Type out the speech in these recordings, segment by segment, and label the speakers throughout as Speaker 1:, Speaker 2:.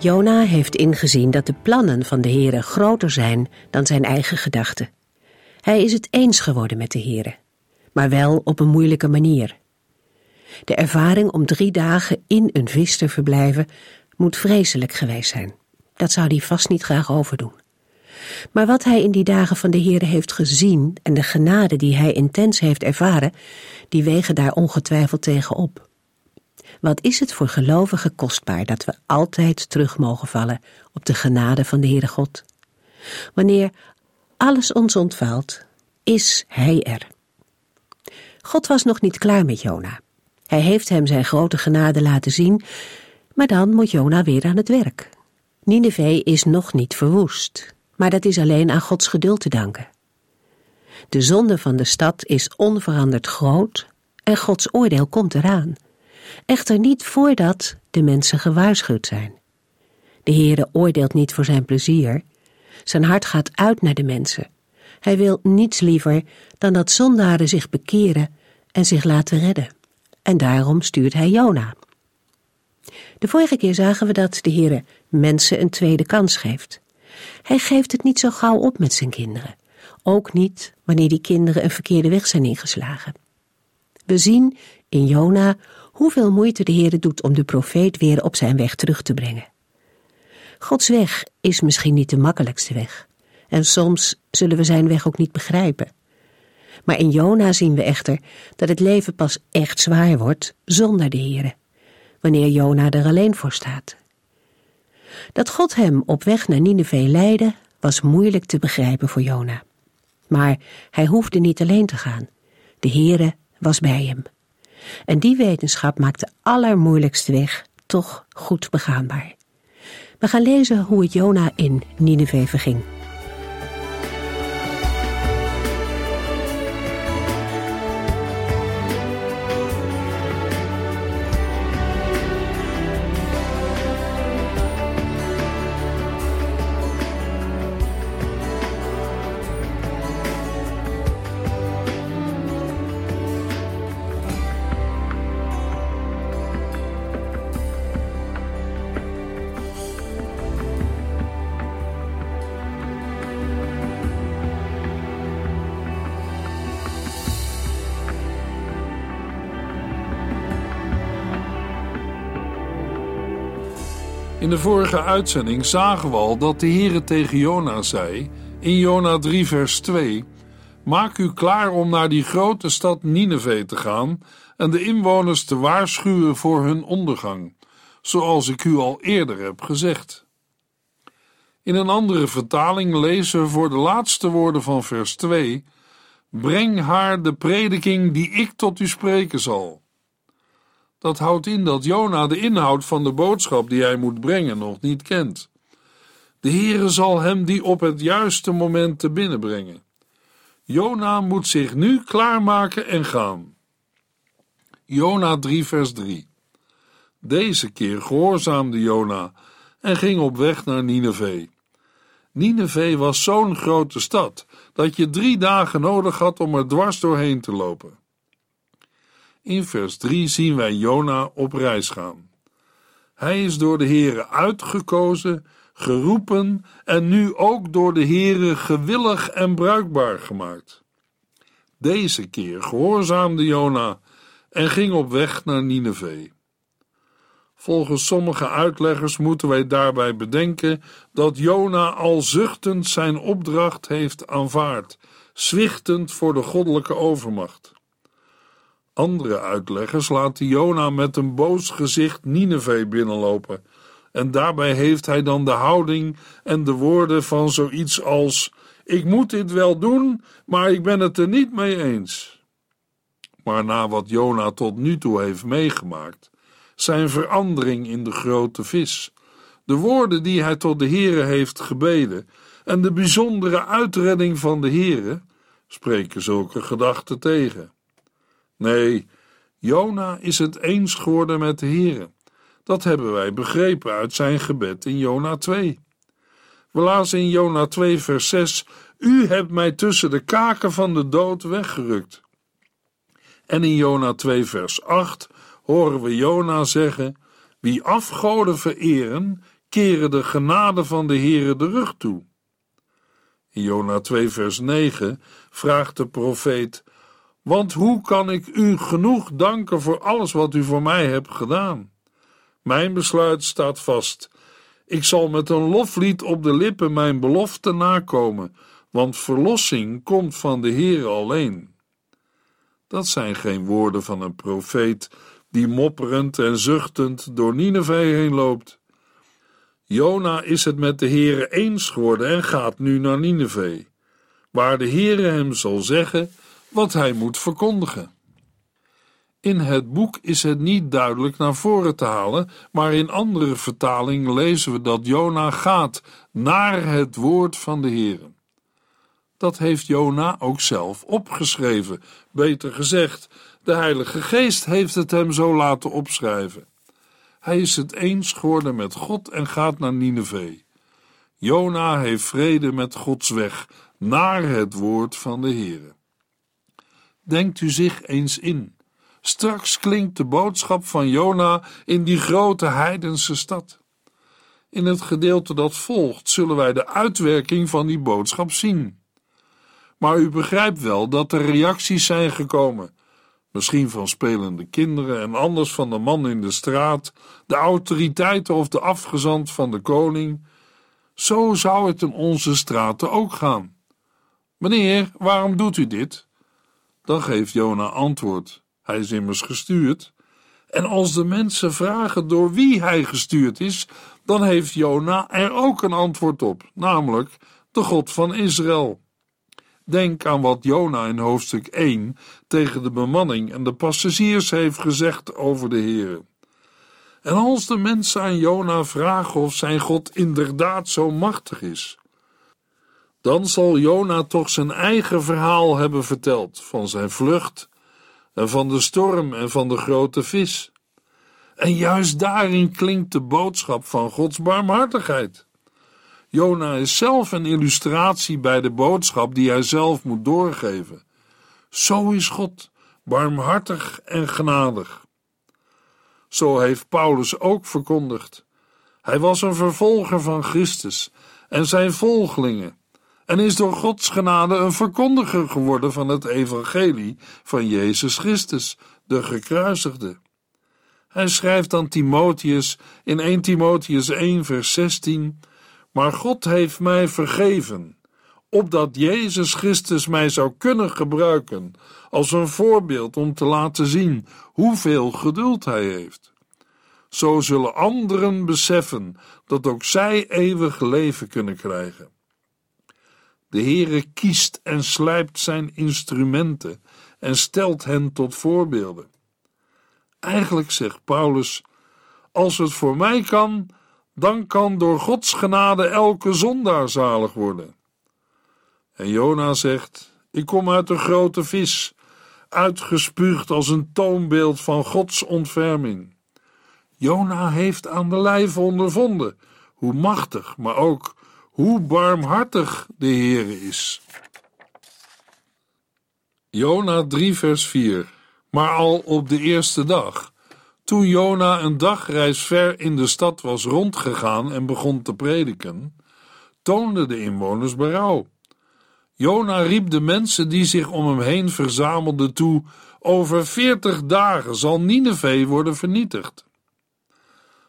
Speaker 1: Jona heeft ingezien dat de plannen van de Heere groter zijn dan zijn eigen gedachten. Hij is het eens geworden met de Heere, maar wel op een moeilijke manier. De ervaring om drie dagen in een vis te verblijven moet vreselijk geweest zijn. Dat zou hij vast niet graag overdoen. Maar wat hij in die dagen van de Heere heeft gezien en de genade die hij intens heeft ervaren, die wegen daar ongetwijfeld tegen op. Wat is het voor gelovigen kostbaar dat we altijd terug mogen vallen op de genade van de Heere God. Wanneer alles ons ontvalt, is Hij er. God was nog niet klaar met Jona. Hij heeft hem zijn grote genade laten zien, maar dan moet Jona weer aan het werk. Nineveh is nog niet verwoest, maar dat is alleen aan Gods geduld te danken. De zonde van de stad is onveranderd groot en Gods oordeel komt eraan echter niet voordat de mensen gewaarschuwd zijn. De Heere oordeelt niet voor zijn plezier. Zijn hart gaat uit naar de mensen. Hij wil niets liever dan dat zondaren zich bekeren en zich laten redden. En daarom stuurt hij Jona. De vorige keer zagen we dat de Heere mensen een tweede kans geeft. Hij geeft het niet zo gauw op met zijn kinderen. Ook niet wanneer die kinderen een verkeerde weg zijn ingeslagen. We zien in Jona hoeveel moeite de Heere doet om de profeet weer op zijn weg terug te brengen. Gods weg is misschien niet de makkelijkste weg, en soms zullen we zijn weg ook niet begrijpen. Maar in Jona zien we echter dat het leven pas echt zwaar wordt zonder de Heere, wanneer Jona er alleen voor staat. Dat God hem op weg naar Nineveh leidde, was moeilijk te begrijpen voor Jona. Maar hij hoefde niet alleen te gaan. De Heere was bij hem. En die wetenschap maakt de allermoeilijkste weg toch goed begaanbaar. We gaan lezen hoe het Jona in Nineveh verging.
Speaker 2: Vorige uitzending zagen we al dat de Heere tegen Jona zei, in Jona 3 vers 2, Maak u klaar om naar die grote stad Nineveh te gaan en de inwoners te waarschuwen voor hun ondergang, zoals ik u al eerder heb gezegd. In een andere vertaling lezen we voor de laatste woorden van vers 2: Breng haar de prediking die ik tot u spreken zal. Dat houdt in dat Jona de inhoud van de boodschap die hij moet brengen nog niet kent. De Heere zal hem die op het juiste moment te binnen brengen. Jona moet zich nu klaarmaken en gaan. Jona 3 vers 3 Deze keer gehoorzaamde Jona en ging op weg naar Nineveh. Nineveh was zo'n grote stad dat je drie dagen nodig had om er dwars doorheen te lopen. In vers 3 zien wij Jona op reis gaan. Hij is door de Heere uitgekozen, geroepen en nu ook door de Heere gewillig en bruikbaar gemaakt. Deze keer gehoorzaamde Jona en ging op weg naar Nineveh. Volgens sommige uitleggers moeten wij daarbij bedenken dat Jona al zuchtend zijn opdracht heeft aanvaard, zwichtend voor de goddelijke overmacht. Andere uitleggers laten Jona met een boos gezicht Nineveh binnenlopen. En daarbij heeft hij dan de houding en de woorden van zoiets als: Ik moet dit wel doen, maar ik ben het er niet mee eens. Maar na wat Jona tot nu toe heeft meegemaakt, zijn verandering in de grote vis, de woorden die hij tot de Heere heeft gebeden en de bijzondere uitredding van de Heere spreken zulke gedachten tegen. Nee, Jona is het eens geworden met de Heere. Dat hebben wij begrepen uit zijn gebed in Jona 2. We lazen in Jona 2 vers 6 U hebt mij tussen de kaken van de dood weggerukt. En in Jona 2 vers 8 horen we Jona zeggen Wie afgoden vereren, keren de genade van de Heere de rug toe. In Jona 2 vers 9 vraagt de profeet want hoe kan ik u genoeg danken voor alles wat u voor mij hebt gedaan? Mijn besluit staat vast. Ik zal met een loflied op de lippen mijn belofte nakomen, want verlossing komt van de Heer alleen. Dat zijn geen woorden van een profeet die mopperend en zuchtend door Nineveh heen loopt. Jona is het met de Heere eens geworden en gaat nu naar Nineveh, waar de Heere hem zal zeggen wat hij moet verkondigen. In het boek is het niet duidelijk naar voren te halen, maar in andere vertalingen lezen we dat Jona gaat naar het woord van de Heer. Dat heeft Jona ook zelf opgeschreven. Beter gezegd, de Heilige Geest heeft het hem zo laten opschrijven. Hij is het eens geworden met God en gaat naar Nineveh. Jona heeft vrede met Gods weg naar het woord van de Heer. Denkt u zich eens in. Straks klinkt de boodschap van Jona in die grote heidense stad. In het gedeelte dat volgt zullen wij de uitwerking van die boodschap zien. Maar u begrijpt wel dat er reacties zijn gekomen. Misschien van spelende kinderen en anders van de man in de straat, de autoriteiten of de afgezant van de koning. Zo zou het in onze straten ook gaan. Meneer, waarom doet u dit? Dan geeft Jona antwoord. Hij is immers gestuurd. En als de mensen vragen door wie hij gestuurd is, dan heeft Jona er ook een antwoord op, namelijk de God van Israël. Denk aan wat Jona in hoofdstuk 1 tegen de bemanning en de passagiers heeft gezegd over de Heer. En als de mensen aan Jona vragen of zijn God inderdaad zo machtig is, dan zal Jona toch zijn eigen verhaal hebben verteld van zijn vlucht en van de storm en van de grote vis. En juist daarin klinkt de boodschap van Gods barmhartigheid. Jona is zelf een illustratie bij de boodschap die hij zelf moet doorgeven. Zo is God, barmhartig en genadig. Zo heeft Paulus ook verkondigd. Hij was een vervolger van Christus en zijn volgelingen en is door Gods genade een verkondiger geworden van het evangelie van Jezus Christus, de gekruisigde. Hij schrijft aan Timotheus in 1 Timotheus 1 vers 16, maar God heeft mij vergeven, opdat Jezus Christus mij zou kunnen gebruiken als een voorbeeld om te laten zien hoeveel geduld hij heeft. Zo zullen anderen beseffen dat ook zij eeuwig leven kunnen krijgen. De Heere kiest en slijpt zijn instrumenten en stelt hen tot voorbeelden. Eigenlijk zegt Paulus: Als het voor mij kan, dan kan door Gods genade elke zondaar zalig worden. En Jona zegt: Ik kom uit de grote vis, uitgespuugd als een toonbeeld van Gods ontferming. Jona heeft aan de lijve ondervonden hoe machtig, maar ook hoe barmhartig de Heere is. Jona 3 vers 4 Maar al op de eerste dag, toen Jona een dagreis ver in de stad was rondgegaan en begon te prediken, toonden de inwoners berouw. Jona riep de mensen die zich om hem heen verzamelden toe: Over veertig dagen zal Nineveh worden vernietigd.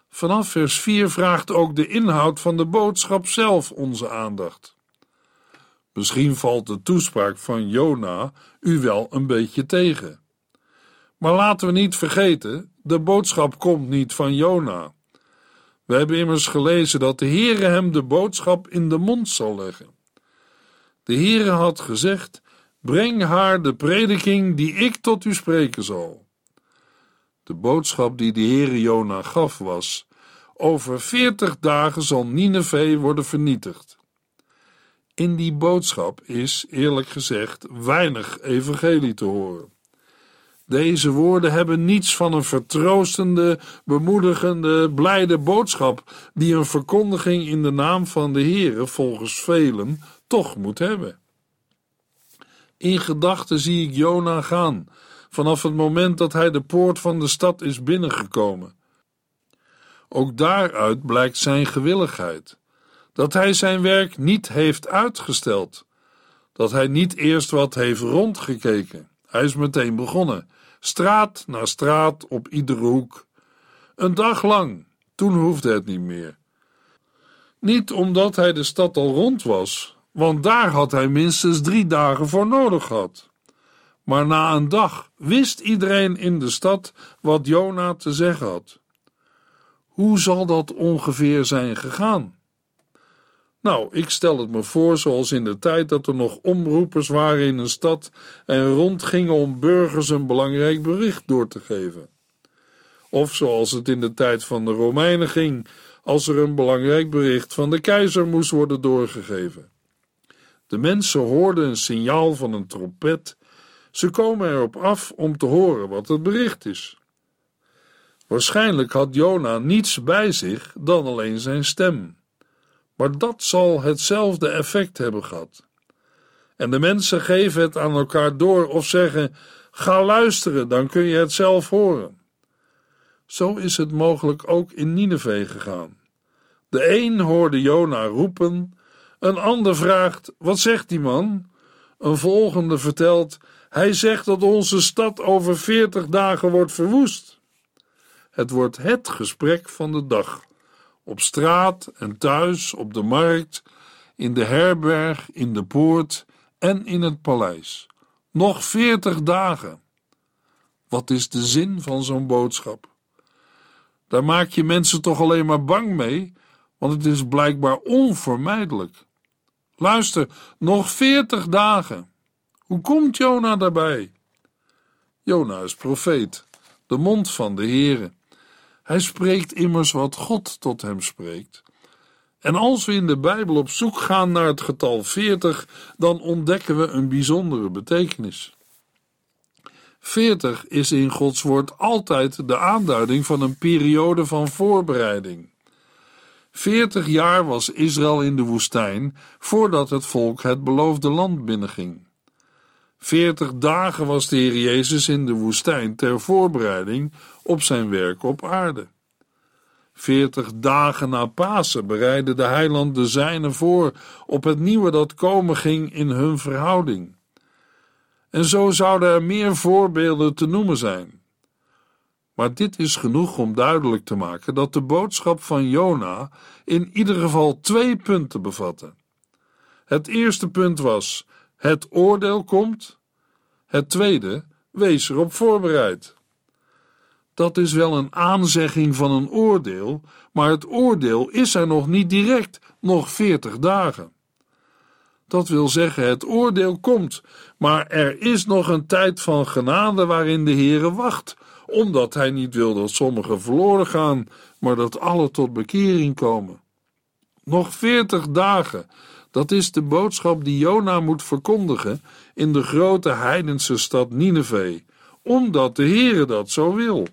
Speaker 2: Vanaf vers 4 vraagt ook de inhoud van de boodschap zelf onze aandacht. Misschien valt de toespraak van Jona u wel een beetje tegen. Maar laten we niet vergeten, de boodschap komt niet van Jona. We hebben immers gelezen dat de Heere hem de boodschap in de mond zal leggen. De Heere had gezegd: Breng haar de prediking die ik tot u spreken zal. De boodschap die de Heere Jona gaf was: Over veertig dagen zal Nineveh worden vernietigd. In die boodschap is, eerlijk gezegd, weinig evangelie te horen. Deze woorden hebben niets van een vertroostende, bemoedigende, blijde boodschap die een verkondiging in de naam van de Heere volgens velen toch moet hebben. In gedachten zie ik Jona gaan, vanaf het moment dat hij de poort van de stad is binnengekomen. Ook daaruit blijkt zijn gewilligheid, dat hij zijn werk niet heeft uitgesteld, dat hij niet eerst wat heeft rondgekeken. Hij is meteen begonnen, straat na straat op iedere hoek. Een dag lang, toen hoefde het niet meer. Niet omdat hij de stad al rond was, want daar had hij minstens drie dagen voor nodig gehad. Maar na een dag wist iedereen in de stad wat Jona te zeggen had. Hoe zal dat ongeveer zijn gegaan? Nou, ik stel het me voor zoals in de tijd dat er nog omroepers waren in een stad en rondgingen om burgers een belangrijk bericht door te geven. Of zoals het in de tijd van de Romeinen ging, als er een belangrijk bericht van de keizer moest worden doorgegeven. De mensen hoorden een signaal van een trompet. Ze komen erop af om te horen wat het bericht is. Waarschijnlijk had Jona niets bij zich dan alleen zijn stem. Maar dat zal hetzelfde effect hebben gehad. En de mensen geven het aan elkaar door of zeggen: Ga luisteren, dan kun je het zelf horen. Zo is het mogelijk ook in Nineveh gegaan. De een hoorde Jona roepen, een ander vraagt: Wat zegt die man? Een volgende vertelt: Hij zegt dat onze stad over veertig dagen wordt verwoest. Het wordt het gesprek van de dag. Op straat en thuis, op de markt, in de herberg, in de poort en in het paleis. Nog veertig dagen. Wat is de zin van zo'n boodschap? Daar maak je mensen toch alleen maar bang mee, want het is blijkbaar onvermijdelijk. Luister, nog veertig dagen. Hoe komt Jona daarbij? Jona is profeet, de mond van de Heere. Hij spreekt immers wat God tot hem spreekt. En als we in de Bijbel op zoek gaan naar het getal 40, dan ontdekken we een bijzondere betekenis. 40 is in Gods woord altijd de aanduiding van een periode van voorbereiding. 40 jaar was Israël in de woestijn voordat het volk het beloofde land binnenging. 40 dagen was de Heer Jezus in de woestijn ter voorbereiding op zijn werk op aarde. Veertig dagen na Pasen bereidde de heiland de zijnen voor op het nieuwe dat komen ging in hun verhouding. En zo zouden er meer voorbeelden te noemen zijn. Maar dit is genoeg om duidelijk te maken dat de boodschap van Jona in ieder geval twee punten bevatte. Het eerste punt was: het oordeel komt. Het tweede, wees erop voorbereid. Dat is wel een aanzegging van een oordeel, maar het oordeel is er nog niet direct, nog veertig dagen. Dat wil zeggen, het oordeel komt, maar er is nog een tijd van genade waarin de Heere wacht, omdat hij niet wil dat sommigen verloren gaan, maar dat alle tot bekering komen. Nog veertig dagen, dat is de boodschap die Jona moet verkondigen in de grote heidense stad Nineveh, omdat de Heere dat zo wil.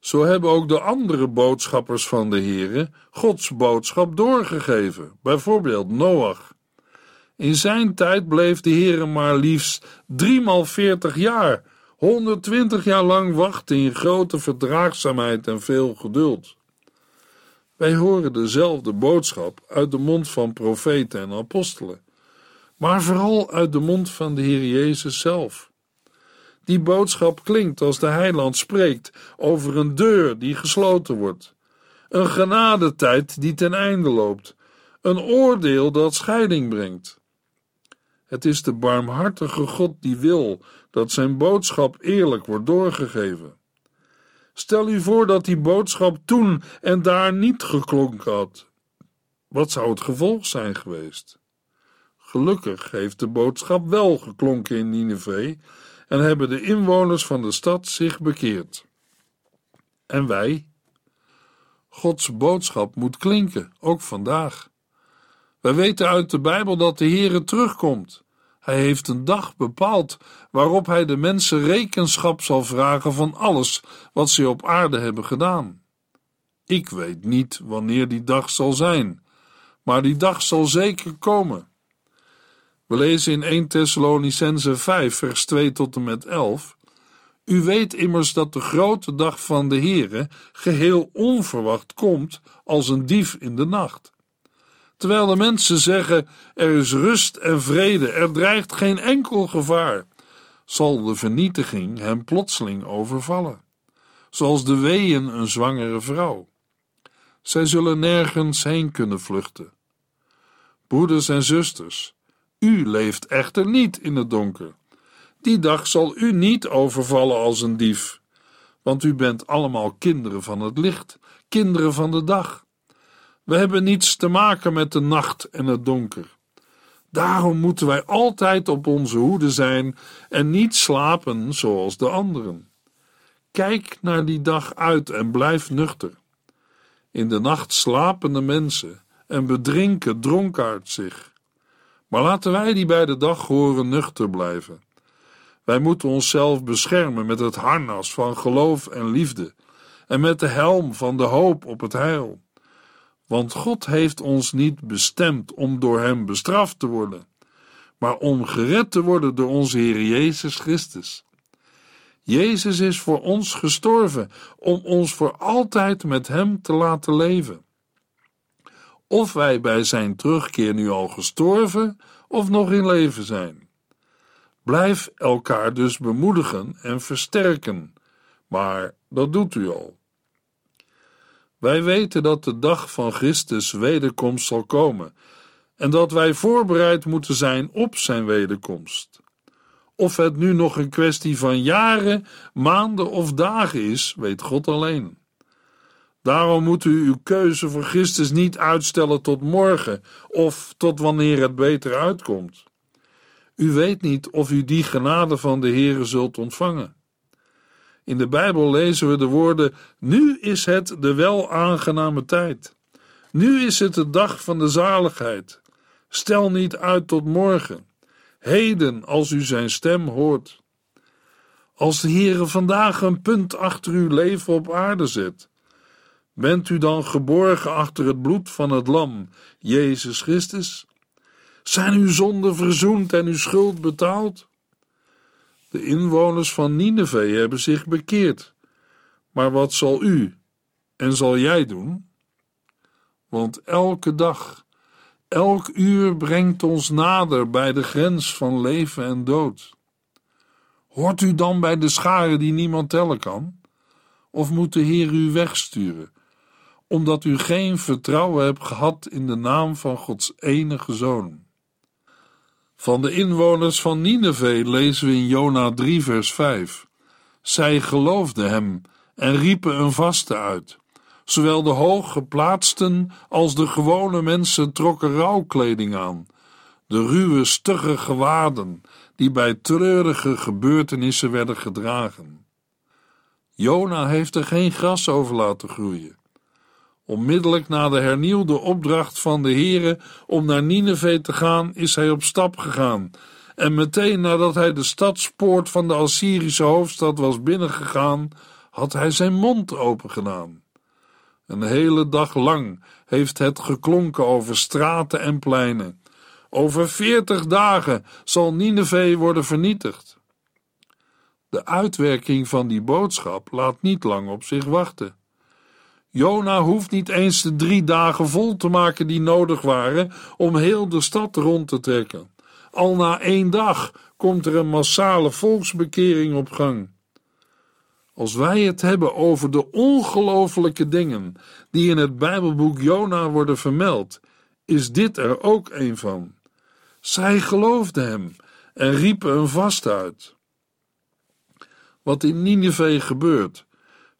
Speaker 2: Zo hebben ook de andere boodschappers van de Heere Gods boodschap doorgegeven, bijvoorbeeld Noach. In zijn tijd bleef de Heere maar liefst driemaal veertig jaar, 120 jaar lang wachten in grote verdraagzaamheid en veel geduld. Wij horen dezelfde boodschap uit de mond van profeten en apostelen, maar vooral uit de mond van de Heer Jezus zelf. Die boodschap klinkt als de heiland spreekt over een deur die gesloten wordt, een genadetijd die ten einde loopt, een oordeel dat scheiding brengt. Het is de barmhartige God die wil dat zijn boodschap eerlijk wordt doorgegeven. Stel u voor dat die boodschap toen en daar niet geklonken had. Wat zou het gevolg zijn geweest? Gelukkig heeft de boodschap wel geklonken in Nineveh en hebben de inwoners van de stad zich bekeerd. En wij? Gods boodschap moet klinken, ook vandaag. Wij weten uit de Bijbel dat de Heere terugkomt. Hij heeft een dag bepaald waarop hij de mensen rekenschap zal vragen van alles wat ze op aarde hebben gedaan. Ik weet niet wanneer die dag zal zijn, maar die dag zal zeker komen. We lezen in 1 Thessalonicense 5, vers 2 tot en met 11. U weet immers dat de grote dag van de Heere geheel onverwacht komt als een dief in de nacht. Terwijl de mensen zeggen: er is rust en vrede, er dreigt geen enkel gevaar, zal de vernietiging hem plotseling overvallen, zoals de weeën een zwangere vrouw. Zij zullen nergens heen kunnen vluchten. Broeders en zusters, u leeft echter niet in het donker. Die dag zal u niet overvallen als een dief, want u bent allemaal kinderen van het licht, kinderen van de dag. We hebben niets te maken met de nacht en het donker. Daarom moeten wij altijd op onze hoede zijn en niet slapen zoals de anderen. Kijk naar die dag uit en blijf nuchter. In de nacht slapen de mensen en bedrinken dronkaard zich. Maar laten wij die bij de dag horen nuchter blijven. Wij moeten onszelf beschermen met het harnas van geloof en liefde en met de helm van de hoop op het heil. Want God heeft ons niet bestemd om door Hem bestraft te worden, maar om gered te worden door onze Heer Jezus Christus. Jezus is voor ons gestorven om ons voor altijd met Hem te laten leven. Of wij bij Zijn terugkeer nu al gestorven of nog in leven zijn. Blijf elkaar dus bemoedigen en versterken, maar dat doet u al. Wij weten dat de dag van Christus wederkomst zal komen en dat wij voorbereid moeten zijn op zijn wederkomst. Of het nu nog een kwestie van jaren, maanden of dagen is, weet God alleen. Daarom moet u uw keuze voor Christus niet uitstellen tot morgen of tot wanneer het beter uitkomt. U weet niet of u die genade van de Heere zult ontvangen. In de Bijbel lezen we de woorden: Nu is het de wel aangename tijd. Nu is het de dag van de zaligheid. Stel niet uit tot morgen. Heden, als u zijn stem hoort. Als de Heere vandaag een punt achter uw leven op aarde zet, bent u dan geborgen achter het bloed van het Lam, Jezus Christus? Zijn uw zonden verzoend en uw schuld betaald? De inwoners van Nineveh hebben zich bekeerd. Maar wat zal u en zal jij doen? Want elke dag, elk uur brengt ons nader bij de grens van leven en dood. Hoort u dan bij de scharen die niemand tellen kan? Of moet de Heer u wegsturen, omdat u geen vertrouwen hebt gehad in de naam van Gods enige Zoon? Van de inwoners van Nineveh lezen we in Jona 3 vers 5. Zij geloofden hem en riepen een vaste uit. Zowel de hooggeplaatsten als de gewone mensen trokken rouwkleding aan. De ruwe, stugge gewaden die bij treurige gebeurtenissen werden gedragen. Jona heeft er geen gras over laten groeien. Onmiddellijk na de hernieuwde opdracht van de Heere om naar Nineveh te gaan, is hij op stap gegaan. En meteen nadat hij de stadspoort van de Assyrische hoofdstad was binnengegaan, had hij zijn mond opengedaan. Een hele dag lang heeft het geklonken over straten en pleinen. Over veertig dagen zal Nineveh worden vernietigd. De uitwerking van die boodschap laat niet lang op zich wachten. Jona hoeft niet eens de drie dagen vol te maken die nodig waren om heel de stad rond te trekken. Al na één dag komt er een massale volksbekering op gang. Als wij het hebben over de ongelofelijke dingen die in het Bijbelboek Jona worden vermeld, is dit er ook een van. Zij geloofden hem en riepen een vast uit. Wat in Nineveh gebeurt,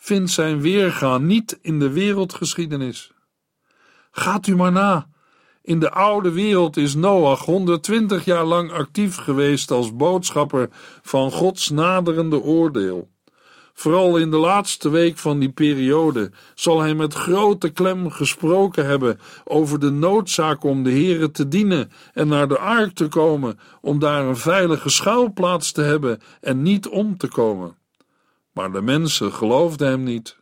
Speaker 2: vindt zijn weergaan niet in de wereldgeschiedenis. Gaat u maar na. In de oude wereld is Noach 120 jaar lang actief geweest als boodschapper van Gods naderende oordeel. Vooral in de laatste week van die periode zal hij met grote klem gesproken hebben over de noodzaak om de Here te dienen en naar de ark te komen, om daar een veilige schuilplaats te hebben en niet om te komen. Maar de mensen geloofden hem niet.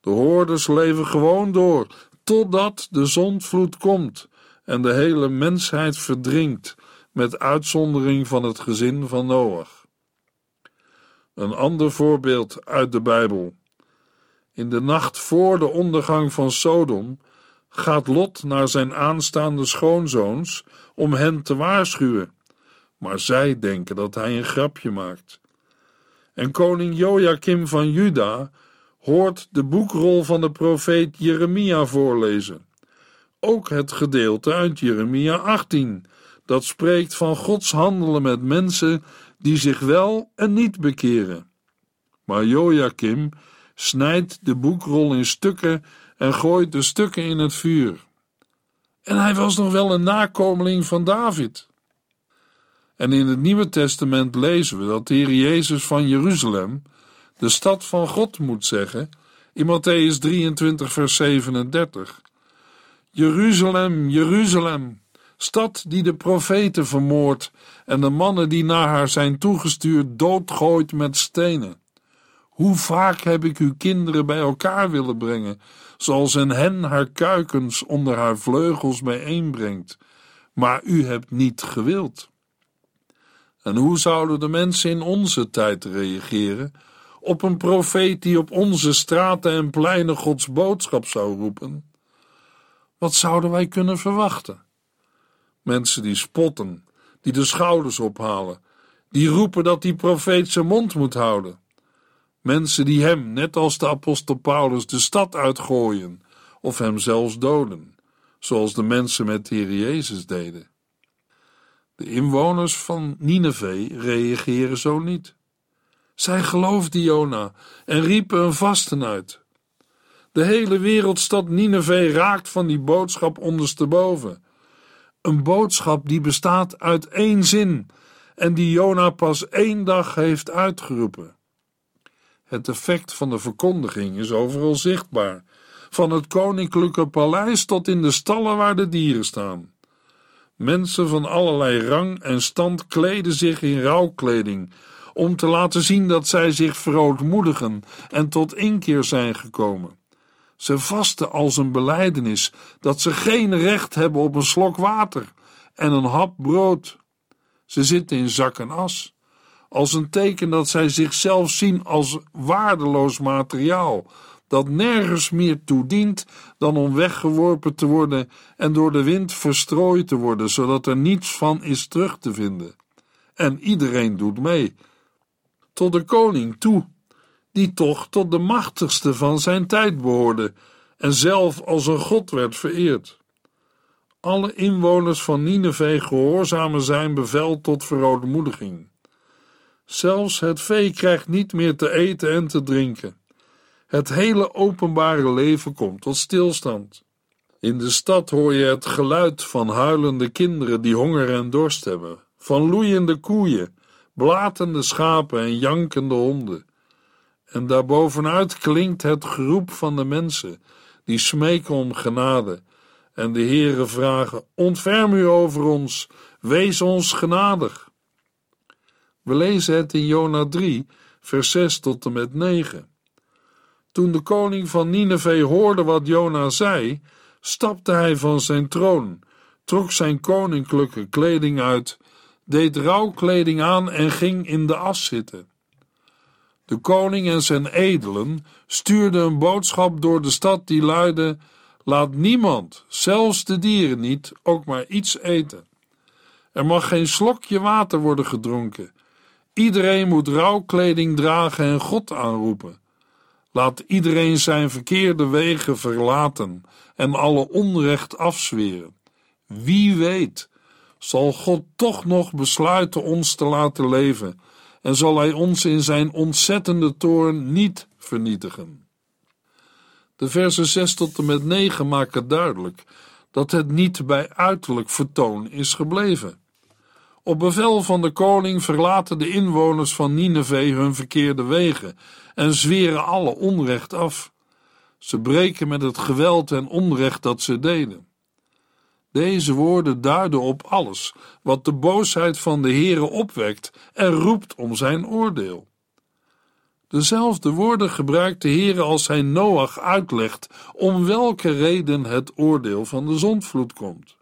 Speaker 2: De hoorders leven gewoon door totdat de zondvloed komt en de hele mensheid verdrinkt, met uitzondering van het gezin van Noach. Een ander voorbeeld uit de Bijbel. In de nacht voor de ondergang van Sodom gaat Lot naar zijn aanstaande schoonzoons om hen te waarschuwen, maar zij denken dat hij een grapje maakt. En koning Joachim van Juda hoort de boekrol van de profeet Jeremia voorlezen. Ook het gedeelte uit Jeremia 18, dat spreekt van Gods handelen met mensen die zich wel en niet bekeren. Maar Joachim snijdt de boekrol in stukken en gooit de stukken in het vuur. En hij was nog wel een nakomeling van David. En in het Nieuwe Testament lezen we dat de Heer Jezus van Jeruzalem, de stad van God, moet zeggen, in Matthäus 23, vers 37. Jeruzalem, Jeruzalem, stad die de profeten vermoordt en de mannen die naar haar zijn toegestuurd doodgooit met stenen. Hoe vaak heb ik uw kinderen bij elkaar willen brengen, zoals een hen haar kuikens onder haar vleugels bijeenbrengt, maar u hebt niet gewild. En hoe zouden de mensen in onze tijd reageren op een profeet die op onze straten en pleinen Gods boodschap zou roepen? Wat zouden wij kunnen verwachten? Mensen die spotten, die de schouders ophalen, die roepen dat die profeet zijn mond moet houden. Mensen die hem, net als de apostel Paulus, de stad uitgooien of hem zelfs doden, zoals de mensen met de Heer Jezus deden. De inwoners van Nineveh reageren zo niet. Zij geloofden Jona en riepen een vasten uit. De hele wereldstad Nineveh raakt van die boodschap ondersteboven. Een boodschap die bestaat uit één zin en die Jona pas één dag heeft uitgeroepen. Het effect van de verkondiging is overal zichtbaar, van het koninklijke paleis tot in de stallen waar de dieren staan. Mensen van allerlei rang en stand kleden zich in rouwkleding, om te laten zien dat zij zich verootmoedigen en tot inkeer zijn gekomen. Ze vasten als een belijdenis dat ze geen recht hebben op een slok water en een hap brood. Ze zitten in zak en as, als een teken dat zij zichzelf zien als waardeloos materiaal, dat nergens meer toe dient dan om weggeworpen te worden en door de wind verstrooid te worden, zodat er niets van is terug te vinden. En iedereen doet mee. Tot de koning toe die toch tot de machtigste van zijn tijd behoorde en zelf als een god werd vereerd. Alle inwoners van Nineveh gehoorzamen zijn bevel tot verootmoediging. Zelfs het vee krijgt niet meer te eten en te drinken. Het hele openbare leven komt tot stilstand. In de stad hoor je het geluid van huilende kinderen die honger en dorst hebben, van loeiende koeien, blatende schapen en jankende honden. En daarbovenuit klinkt het geroep van de mensen die smeken om genade en de Heere vragen: Ontferm u over ons, wees ons genadig. We lezen het in Jona 3, vers 6 tot en met 9. Toen de koning van Nineveh hoorde wat Jona zei, stapte hij van zijn troon, trok zijn koninklijke kleding uit, deed rouwkleding aan en ging in de as zitten. De koning en zijn edelen stuurden een boodschap door de stad die luidde: Laat niemand, zelfs de dieren niet, ook maar iets eten. Er mag geen slokje water worden gedronken. Iedereen moet rouwkleding dragen en God aanroepen. Laat iedereen zijn verkeerde wegen verlaten en alle onrecht afzweren. Wie weet, zal God toch nog besluiten ons te laten leven en zal hij ons in zijn ontzettende toorn niet vernietigen. De versen 6 tot en met 9 maken duidelijk dat het niet bij uiterlijk vertoon is gebleven. Op bevel van de koning verlaten de inwoners van Nineveh hun verkeerde wegen en zweren alle onrecht af. Ze breken met het geweld en onrecht dat ze deden. Deze woorden duiden op alles wat de boosheid van de Heere opwekt en roept om zijn oordeel. Dezelfde woorden gebruikt de Heere als hij Noach uitlegt om welke reden het oordeel van de zondvloed komt.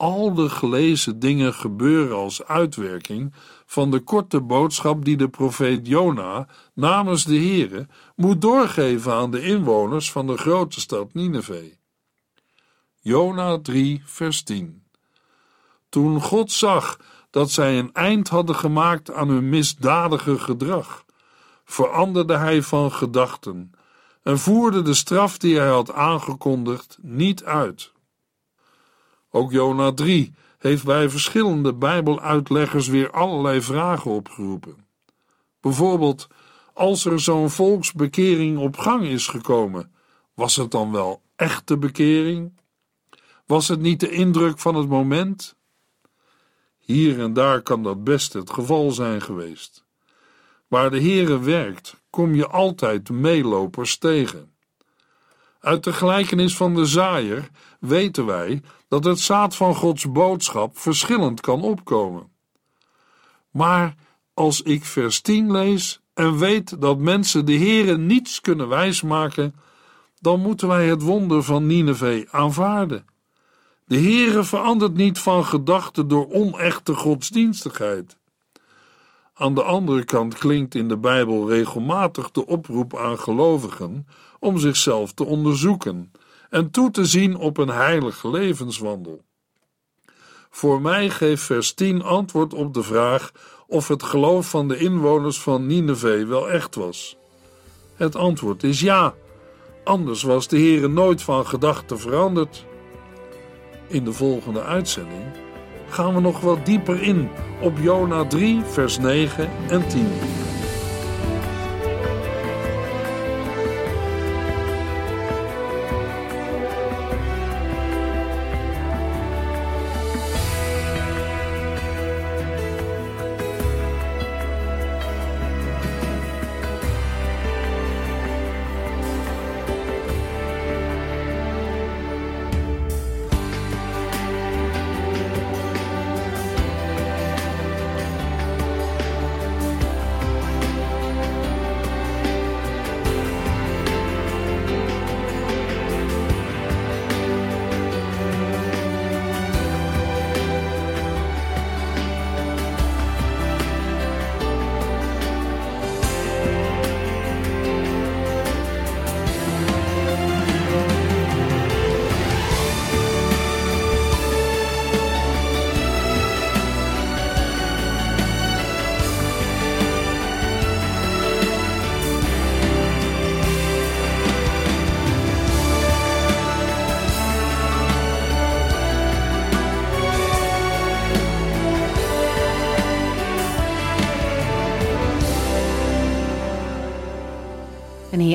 Speaker 2: Al de gelezen dingen gebeuren als uitwerking van de korte boodschap die de profeet Jona namens de Heere moet doorgeven aan de inwoners van de grote stad Nineveh. Jona 3 vers 10 Toen God zag dat zij een eind hadden gemaakt aan hun misdadige gedrag, veranderde hij van gedachten en voerde de straf die hij had aangekondigd niet uit. Ook Jona 3 heeft bij verschillende Bijbeluitleggers weer allerlei vragen opgeroepen. Bijvoorbeeld, als er zo'n volksbekering op gang is gekomen, was het dan wel echte bekering? Was het niet de indruk van het moment? Hier en daar kan dat best het geval zijn geweest. Waar de Heere werkt, kom je altijd meelopers tegen. Uit de gelijkenis van de zaaier weten wij dat het zaad van Gods boodschap verschillend kan opkomen. Maar als ik vers 10 lees en weet dat mensen de Heere niets kunnen wijsmaken, dan moeten wij het wonder van Nineveh aanvaarden. De Heere verandert niet van gedachten door onechte godsdienstigheid. Aan de andere kant klinkt in de Bijbel regelmatig de oproep aan gelovigen om zichzelf te onderzoeken en toe te zien op een heilige levenswandel. Voor mij geeft vers 10 antwoord op de vraag of het geloof van de inwoners van Nineveh wel echt was. Het antwoord is ja, anders was de Heere nooit van gedachten veranderd. In de volgende uitzending gaan we nog wat dieper in op Jona 3, vers 9 en 10.